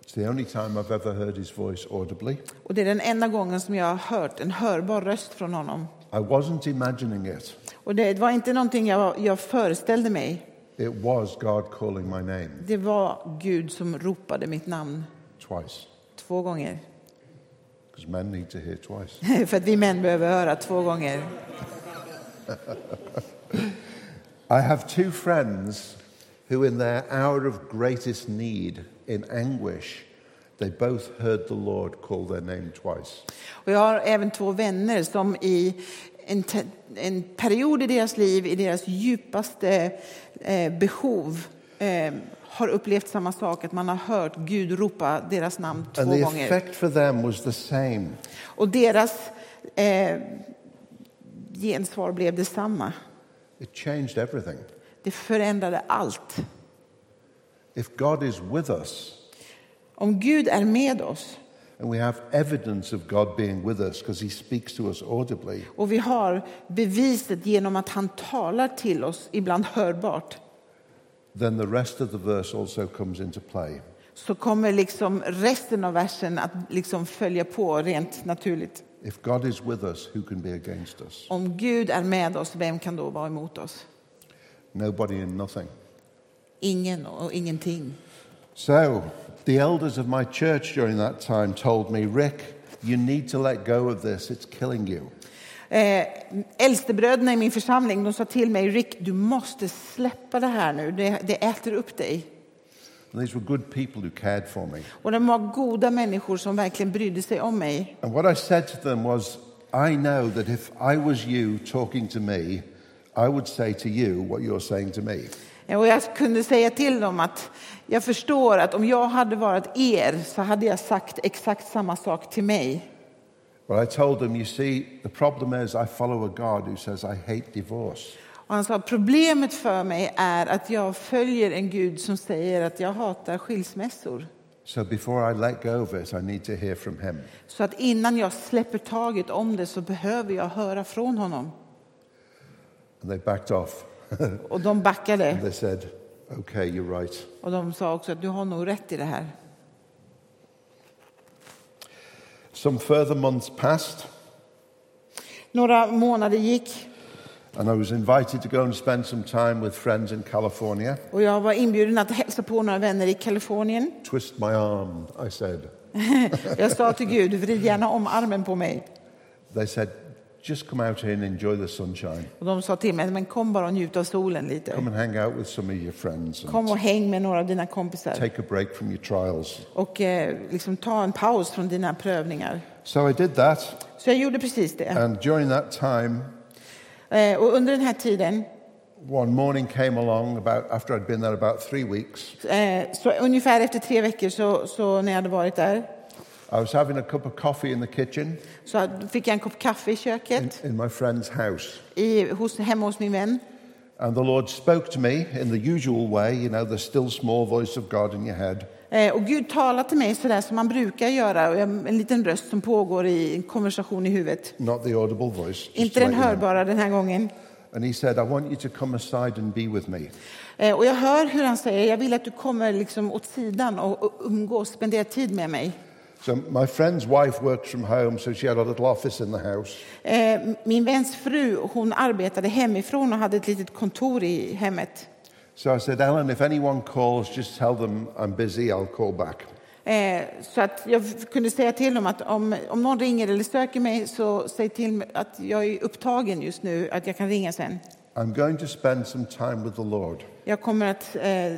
Speaker 1: It's the only time I've ever heard his voice audibly.
Speaker 2: Och det är den enda gången som jag har hört en hörbar röst från honom.
Speaker 1: I wasn't imagining it.
Speaker 2: Och det var inte någonting jag, jag föreställde mig.
Speaker 1: It was God calling my name
Speaker 2: Det var Gud som ropade mitt namn
Speaker 1: twice.
Speaker 2: två gånger.
Speaker 1: Because men need to hear twice.
Speaker 2: För att vi män behöver höra två gånger.
Speaker 1: I have two friends who, in their hour of greatest need, in anguish, they both heard the Lord call their name twice.
Speaker 2: Och jag har även två vänner som i en, te- en period i deras liv, i deras djupaste eh, behov, eh, har upplevt samma sak, att man har hört Gud ropa deras namn två
Speaker 1: And the
Speaker 2: gånger.
Speaker 1: effect for them was the same.
Speaker 2: Och deras eh, gensvar blev detsamma.
Speaker 1: It changed everything.
Speaker 2: Det förändrade allt.
Speaker 1: If God is with us,
Speaker 2: Om Gud är med oss
Speaker 1: and we have evidence of God being with us because he speaks to us audibly,
Speaker 2: och vi har beviset genom att han talar till oss, ibland hörbart,
Speaker 1: then the rest of the verse also comes into play.
Speaker 2: så kommer liksom resten av versen att liksom följa på rent naturligt.
Speaker 1: If God is with us, who can be against us?
Speaker 2: Om Gud är med oss, vem kan då vara emot oss?
Speaker 1: Nobody and nothing.
Speaker 2: Ingen och ingenting.
Speaker 1: So, the elders of my church during that time told me, Rick, you need to let go of this, it's killing you.
Speaker 2: Eh, äldstebröderna i min församling de sa till mig, Rick, du måste släppa det här nu, det, det äter upp dig.
Speaker 1: And these were good people who cared for me.
Speaker 2: Och de var goda människor som verkligen brydde sig om mig.
Speaker 1: And what I said to them was, I know that if I was you talking to me, I would say to you what you're saying to me.
Speaker 2: Och jag kunde säga till dem att jag förstår att om jag hade varit er så hade jag sagt exakt samma sak till mig.
Speaker 1: But I told them, you see, the problem is I follow a God who says I hate divorce.
Speaker 2: Och han sa problemet för mig är att jag följer en Gud som säger att jag hatar skilsmässor.
Speaker 1: So before I let go of it, I need to hear from him.
Speaker 2: Så att innan jag släpper taget om det så behöver jag höra från honom.
Speaker 1: And they backed off.
Speaker 2: Och de backade.
Speaker 1: They said, okay, you're right.
Speaker 2: Och de sa också att du har nog rätt i det här.
Speaker 1: Some further months passed,
Speaker 2: Några månader gick
Speaker 1: and I was invited to go and spend some time with friends in California.
Speaker 2: och jag var inbjuden att hälsa på några vänner i Kalifornien.
Speaker 1: Twist my arm, I said.
Speaker 2: Jag sa till Gud, vrid gärna om armen på mig.
Speaker 1: They said, just come out here and enjoy the sunshine.
Speaker 2: Och de sa till mig, men kom bara och njut av solen lite.
Speaker 1: Come and hang out with some of your friends
Speaker 2: Kom och häng med några av dina kompisar.
Speaker 1: take a break from your trials.
Speaker 2: Och eh, liksom ta en paus från dina prövningar.
Speaker 1: So I did that,
Speaker 2: Så jag gjorde precis det.
Speaker 1: and during that time,
Speaker 2: och under den här tiden,
Speaker 1: one morning came along about after I'd been there about three weeks.
Speaker 2: eh, så ungefär efter tre veckor så, så när jag hade varit där,
Speaker 1: I was having a cup of coffee in the kitchen
Speaker 2: så fick jag en kopp kaffe i köket
Speaker 1: in my friend's house.
Speaker 2: i, hos, hemma hos min vän.
Speaker 1: And the Lord spoke to me in the usual way, you know, the still small voice of God in your head.
Speaker 2: Eh, och Gud talade till mig sådär som man brukar göra, en liten röst som pågår i en konversation i huvudet.
Speaker 1: Not the audible voice.
Speaker 2: Inte den hörbara den här gången.
Speaker 1: And he said, I want you to come aside and be with me.
Speaker 2: Eh, och jag hör hur han säger, jag vill att du kommer liksom åt sidan och, umgås, spendera tid med mig.
Speaker 1: So my friend's wife worked from home, so she had a little office in the house.
Speaker 2: Eh, min väns fru, hon arbetade hemifrån och hade ett litet kontor i hemmet.
Speaker 1: So I said, Ellen, if anyone calls, just tell them I'm busy, I'll call back.
Speaker 2: Eh, så att jag kunde säga till dem att om, om någon ringer eller söker mig så säg till att jag är upptagen just nu, att jag kan ringa sen.
Speaker 1: I'm going to spend some time with the Lord.
Speaker 2: Jag kommer att eh,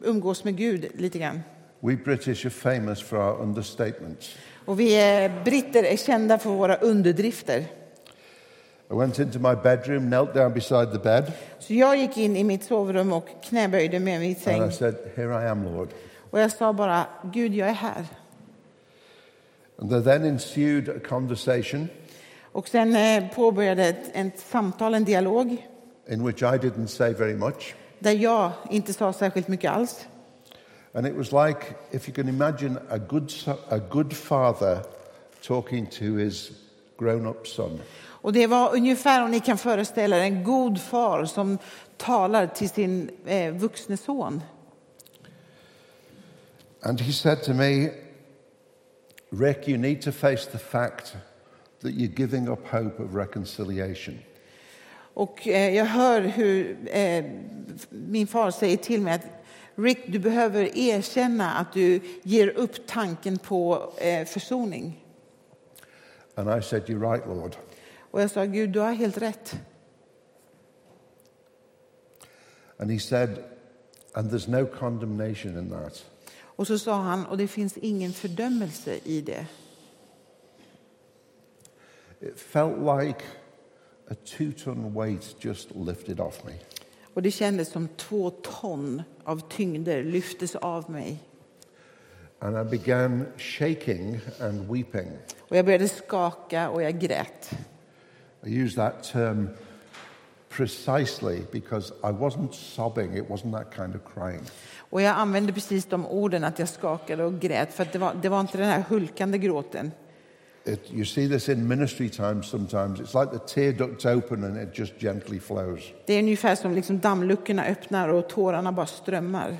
Speaker 2: umgås med Gud lite grann.
Speaker 1: We British are famous for our understatements.
Speaker 2: Och vi eh, britter är kända för våra underdrifter.
Speaker 1: I went into my bedroom, knelt down beside the bed,
Speaker 2: Så jag gick in i mitt sovrum och knäböjde med min säng.
Speaker 1: and I said, Here I am, Lord.
Speaker 2: Och jag sa bara, Gud, jag är här.
Speaker 1: And there then ensued a conversation
Speaker 2: Och sen eh, påbörjade ett, ett samtal, en dialog,
Speaker 1: in which I didn't say very much.
Speaker 2: där jag inte sa särskilt mycket alls.
Speaker 1: And it was like, if you can imagine, a good, a good father talking to his grown up son.
Speaker 2: Och det var ungefär, om ni kan föreställa er, en god far som talar till sin eh, vuxne son.
Speaker 1: And he said to me, Rick, you need to face the fact that you're giving up hope of reconciliation.
Speaker 2: Och eh, jag hör hur eh, min far säger till mig att Rick, du behöver erkänna att du ger upp tanken på eh, försoning.
Speaker 1: And I said, You're right, Lord.
Speaker 2: Och jag sa, Gud, du har helt rätt.
Speaker 1: And he said, And there's no condemnation in that.
Speaker 2: Och så sa han, och det finns ingen fördömelse i det.
Speaker 1: It felt like a two ton weight just lifted off me.
Speaker 2: Och det kändes som två ton av tyngder lyftes av mig.
Speaker 1: And I began shaking and weeping.
Speaker 2: Och jag började skaka och jag grät.
Speaker 1: I use that term precisely because I wasn't sobbing, it wasn't that kind of crying.
Speaker 2: Och jag använde precis de orden att jag skakade och grät för det var, det var inte den här hulkande gråten.
Speaker 1: It, you see this in ministry times sometimes. It's like the tear ducts open and it just gently flows.
Speaker 2: Det är ungefär som liksom dammluckorna öppnar och tårarna bara strömmar.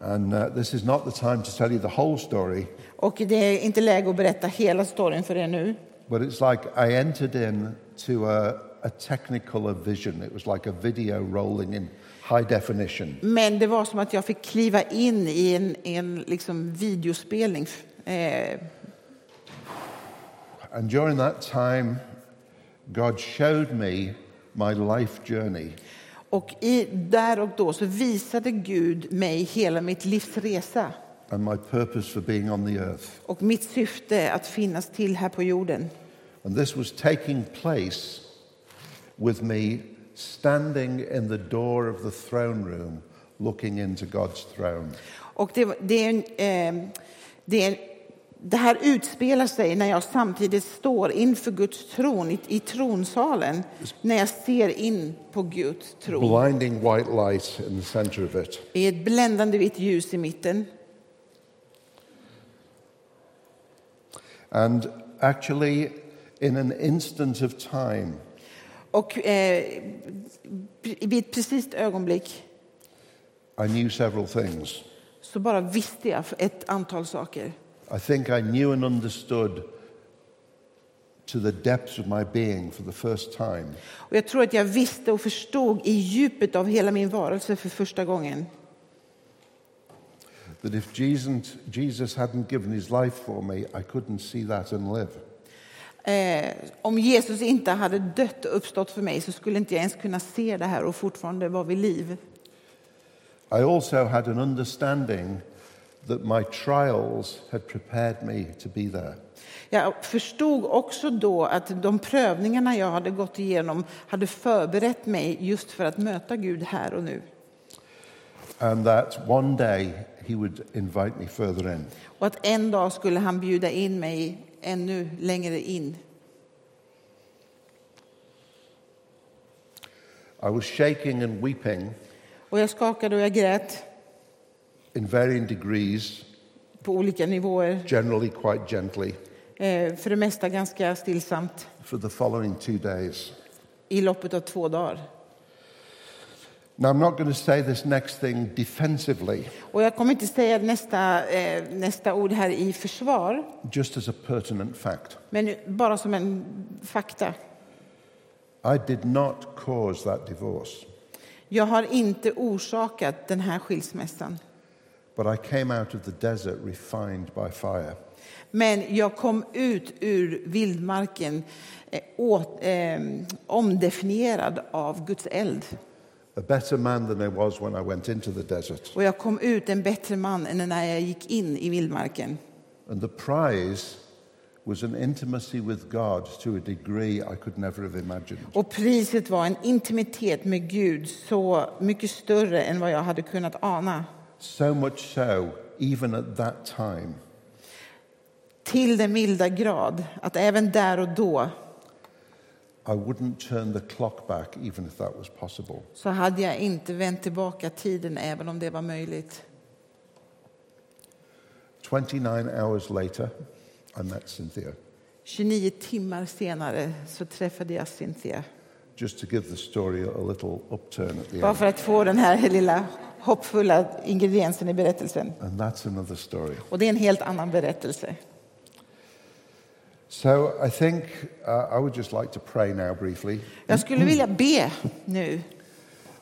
Speaker 1: And uh, this is not the time to tell you the whole story,
Speaker 2: Och det är inte läge att berätta hela storyn för er nu.
Speaker 1: but it's like I entered in to a, a technicolor vision. It was like a video rolling in high definition.
Speaker 2: Men det var som att jag fick kliva in i en, en liksom videospelning. Eh,
Speaker 1: And during that time, God showed me my life journey.
Speaker 2: och i, där och då så visade Gud mig hela mitt livs resa
Speaker 1: and my purpose for being on the earth.
Speaker 2: och mitt syfte att finnas till här på jorden.
Speaker 1: And this was taking place with me standing in the door of the throne room looking into God's throne.
Speaker 2: Och det, det, eh, det, det här utspelar sig när jag samtidigt står inför Guds tron i, i tronsalen, när jag ser in på Guds tron.
Speaker 1: Blinding white light in the center of it.
Speaker 2: I ett bländande vitt ljus i mitten.
Speaker 1: And actually, in an instant of time,
Speaker 2: Och eh, vid ett precis ögonblick
Speaker 1: I knew several things.
Speaker 2: så bara visste jag ett antal saker.
Speaker 1: I think I knew and understood to the depths of my being for the first time
Speaker 2: Och jag tror att jag visste och förstod i djupet av hela min varelse för första gången
Speaker 1: that if Jesus, Jesus hadn't given his life for me, I couldn't see that and live.
Speaker 2: Eh, om Jesus inte hade dött och uppstått för mig så skulle inte jag ens kunna se det här och fortfarande vara vid liv.
Speaker 1: I also had an understanding that my trials had prepared me to be there.
Speaker 2: Jag förstod också då att de prövningarna jag hade gått igenom hade förberett mig just för att möta Gud här och nu.
Speaker 1: And that one day he would invite me further in.
Speaker 2: Och att en dag skulle han bjuda in mig ännu längre in.
Speaker 1: I was shaking and weeping
Speaker 2: Och jag skakade och jag grät
Speaker 1: in varying degrees,
Speaker 2: på olika nivåer.
Speaker 1: generally quite gently,
Speaker 2: Eh, för det mesta ganska stillsamt
Speaker 1: for the following two days.
Speaker 2: i loppet av två dagar.
Speaker 1: Now, I'm not going to say this next thing defensively,
Speaker 2: Och jag kommer inte säga nästa, eh, nästa ord här i försvar,
Speaker 1: just as a pertinent fact.
Speaker 2: men bara som en fakta.
Speaker 1: I did not cause that divorce,
Speaker 2: Jag har inte orsakat den här skilsmässan.
Speaker 1: but I came out of the desert refined by fire.
Speaker 2: Men jag kom ut ur vildmarken eh, åt, eh, omdefinierad av Guds eld.
Speaker 1: A better man than I was when I went into the desert.
Speaker 2: Och jag kom ut en bättre man än när jag gick in i vildmarken.
Speaker 1: And the prize was an intimacy with God to a degree I could never have imagined.
Speaker 2: Och priset var en intimitet med Gud så mycket större än vad jag hade kunnat ana.
Speaker 1: So much so, even at that time,
Speaker 2: Till den milda grad att även där och då
Speaker 1: I wouldn't turn the clock back even if that was possible.
Speaker 2: så hade jag inte vänt tillbaka tiden även om det var möjligt.
Speaker 1: 29 hours later, I met Cynthia.
Speaker 2: 29 timmar senare så träffade jag Cynthia.
Speaker 1: Just to give the story a little upturn at the
Speaker 2: Bara för att få den här lilla hoppfulla ingrediensen i berättelsen.
Speaker 1: And that's another story.
Speaker 2: Och det är en helt annan berättelse.
Speaker 1: So I think uh, I would just like to pray now briefly.
Speaker 2: Jag skulle vilja be nu.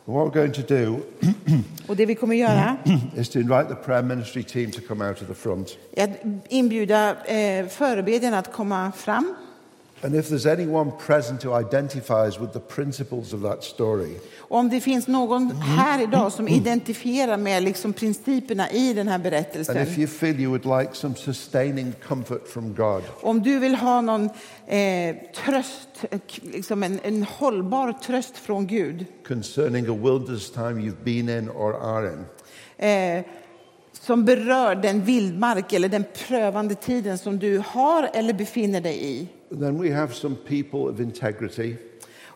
Speaker 1: What we're going to do
Speaker 2: Och det vi kommer göra
Speaker 1: is to invite the prayer ministry team to come out to the front.
Speaker 2: är att inbjuda eh, förebedjarna att komma fram.
Speaker 1: And if there's anyone present who identifies with the principles of that story,
Speaker 2: om det finns någon här idag som identifierar med liksom principerna i den här
Speaker 1: and
Speaker 2: berättelsen.
Speaker 1: if you feel you would like some sustaining comfort from God,
Speaker 2: Om du vill ha någon eh, tröst, liksom en, en hållbar tröst från Gud
Speaker 1: concerning a wilderness time you've been in or are in,
Speaker 2: eh, som berör den vildmark eller den prövande tiden som du har eller befinner dig i.
Speaker 1: then we have some people of integrity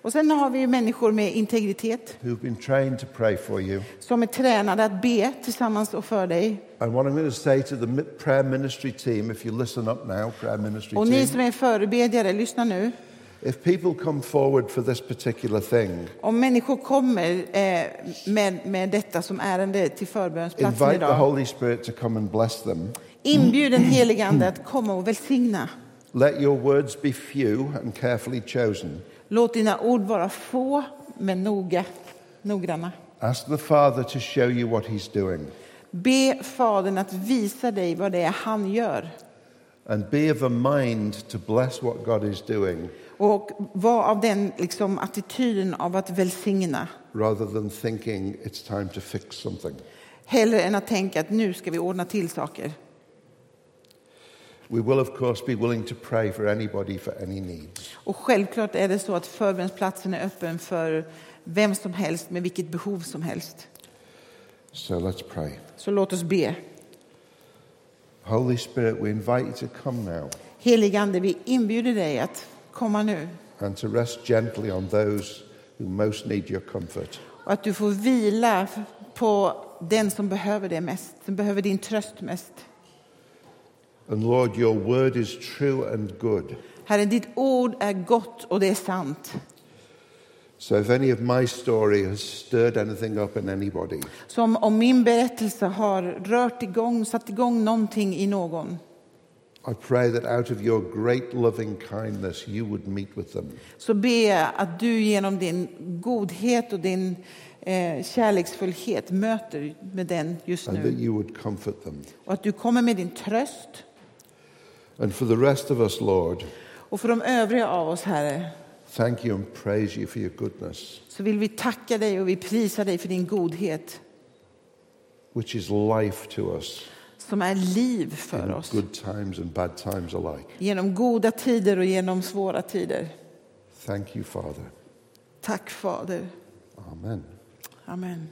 Speaker 2: Och sen har vi människor med integritet
Speaker 1: who've been trained to pray for you.
Speaker 2: som är tränade att be tillsammans och för dig.
Speaker 1: And what I'm going to say to the prayer ministry team, if you listen up now, prayer ministry
Speaker 2: Och ni
Speaker 1: team,
Speaker 2: som är förebedjare, lyssna nu.
Speaker 1: if people come forward for this particular thing,
Speaker 2: Om människor kommer eh, med, med detta som ärende till förbönsplatsen
Speaker 1: invite the
Speaker 2: idag,
Speaker 1: Holy Spirit to come and bless them.
Speaker 2: inbjud den helige Ande att komma och välsigna.
Speaker 1: Let your words be few and carefully chosen.
Speaker 2: Låt dina ord vara få, men noga, noggranna.
Speaker 1: Ask the Father to show you what He's doing.
Speaker 2: Be Fadern att visa dig vad det är han gör.
Speaker 1: And be of a mind to bless what God is doing
Speaker 2: Och var av den liksom, attityden av att välsigna.
Speaker 1: rather than thinking it's time to fix something.
Speaker 2: Hellre än att tänka att nu ska vi ordna till saker.
Speaker 1: We will, of course, be willing to pray for anybody for any needs.
Speaker 2: Och självklart är det så att förbönsplatsen är öppen för vem som helst med vilket behov som helst.
Speaker 1: So let's pray.
Speaker 2: Så låt oss be.
Speaker 1: Holy Spirit, we invite you to come now
Speaker 2: Helige Ande, vi inbjuder dig att komma nu
Speaker 1: and to rest gently on those who most need your comfort.
Speaker 2: och att du får vila på den som behöver det mest, som behöver din tröst mest.
Speaker 1: And Lord, your word is true and good.
Speaker 2: Herre, ditt ord är gott och det är sant.
Speaker 1: So if any of my story has stirred anything up in anybody,
Speaker 2: Som om min berättelse har rört igång, satt igång någonting i någon.
Speaker 1: I pray that out of your great loving kindness you would meet with them.
Speaker 2: Så ber jag att du genom din godhet och din eh, kärleksfullhet möter med den just
Speaker 1: and that
Speaker 2: nu.
Speaker 1: you would comfort them.
Speaker 2: Och att du kommer med din tröst.
Speaker 1: And for the rest of us, Lord,
Speaker 2: Och för de övriga av oss, Herre,
Speaker 1: thank you and praise you for your goodness,
Speaker 2: så vill vi tacka dig och vi prisar dig för din godhet
Speaker 1: which is life to us
Speaker 2: som är liv för
Speaker 1: in
Speaker 2: oss.
Speaker 1: good times and bad times alike.
Speaker 2: Genom goda tider och genom svåra tider.
Speaker 1: Thank you, Father.
Speaker 2: Tack Fader.
Speaker 1: Amen.
Speaker 2: Amen.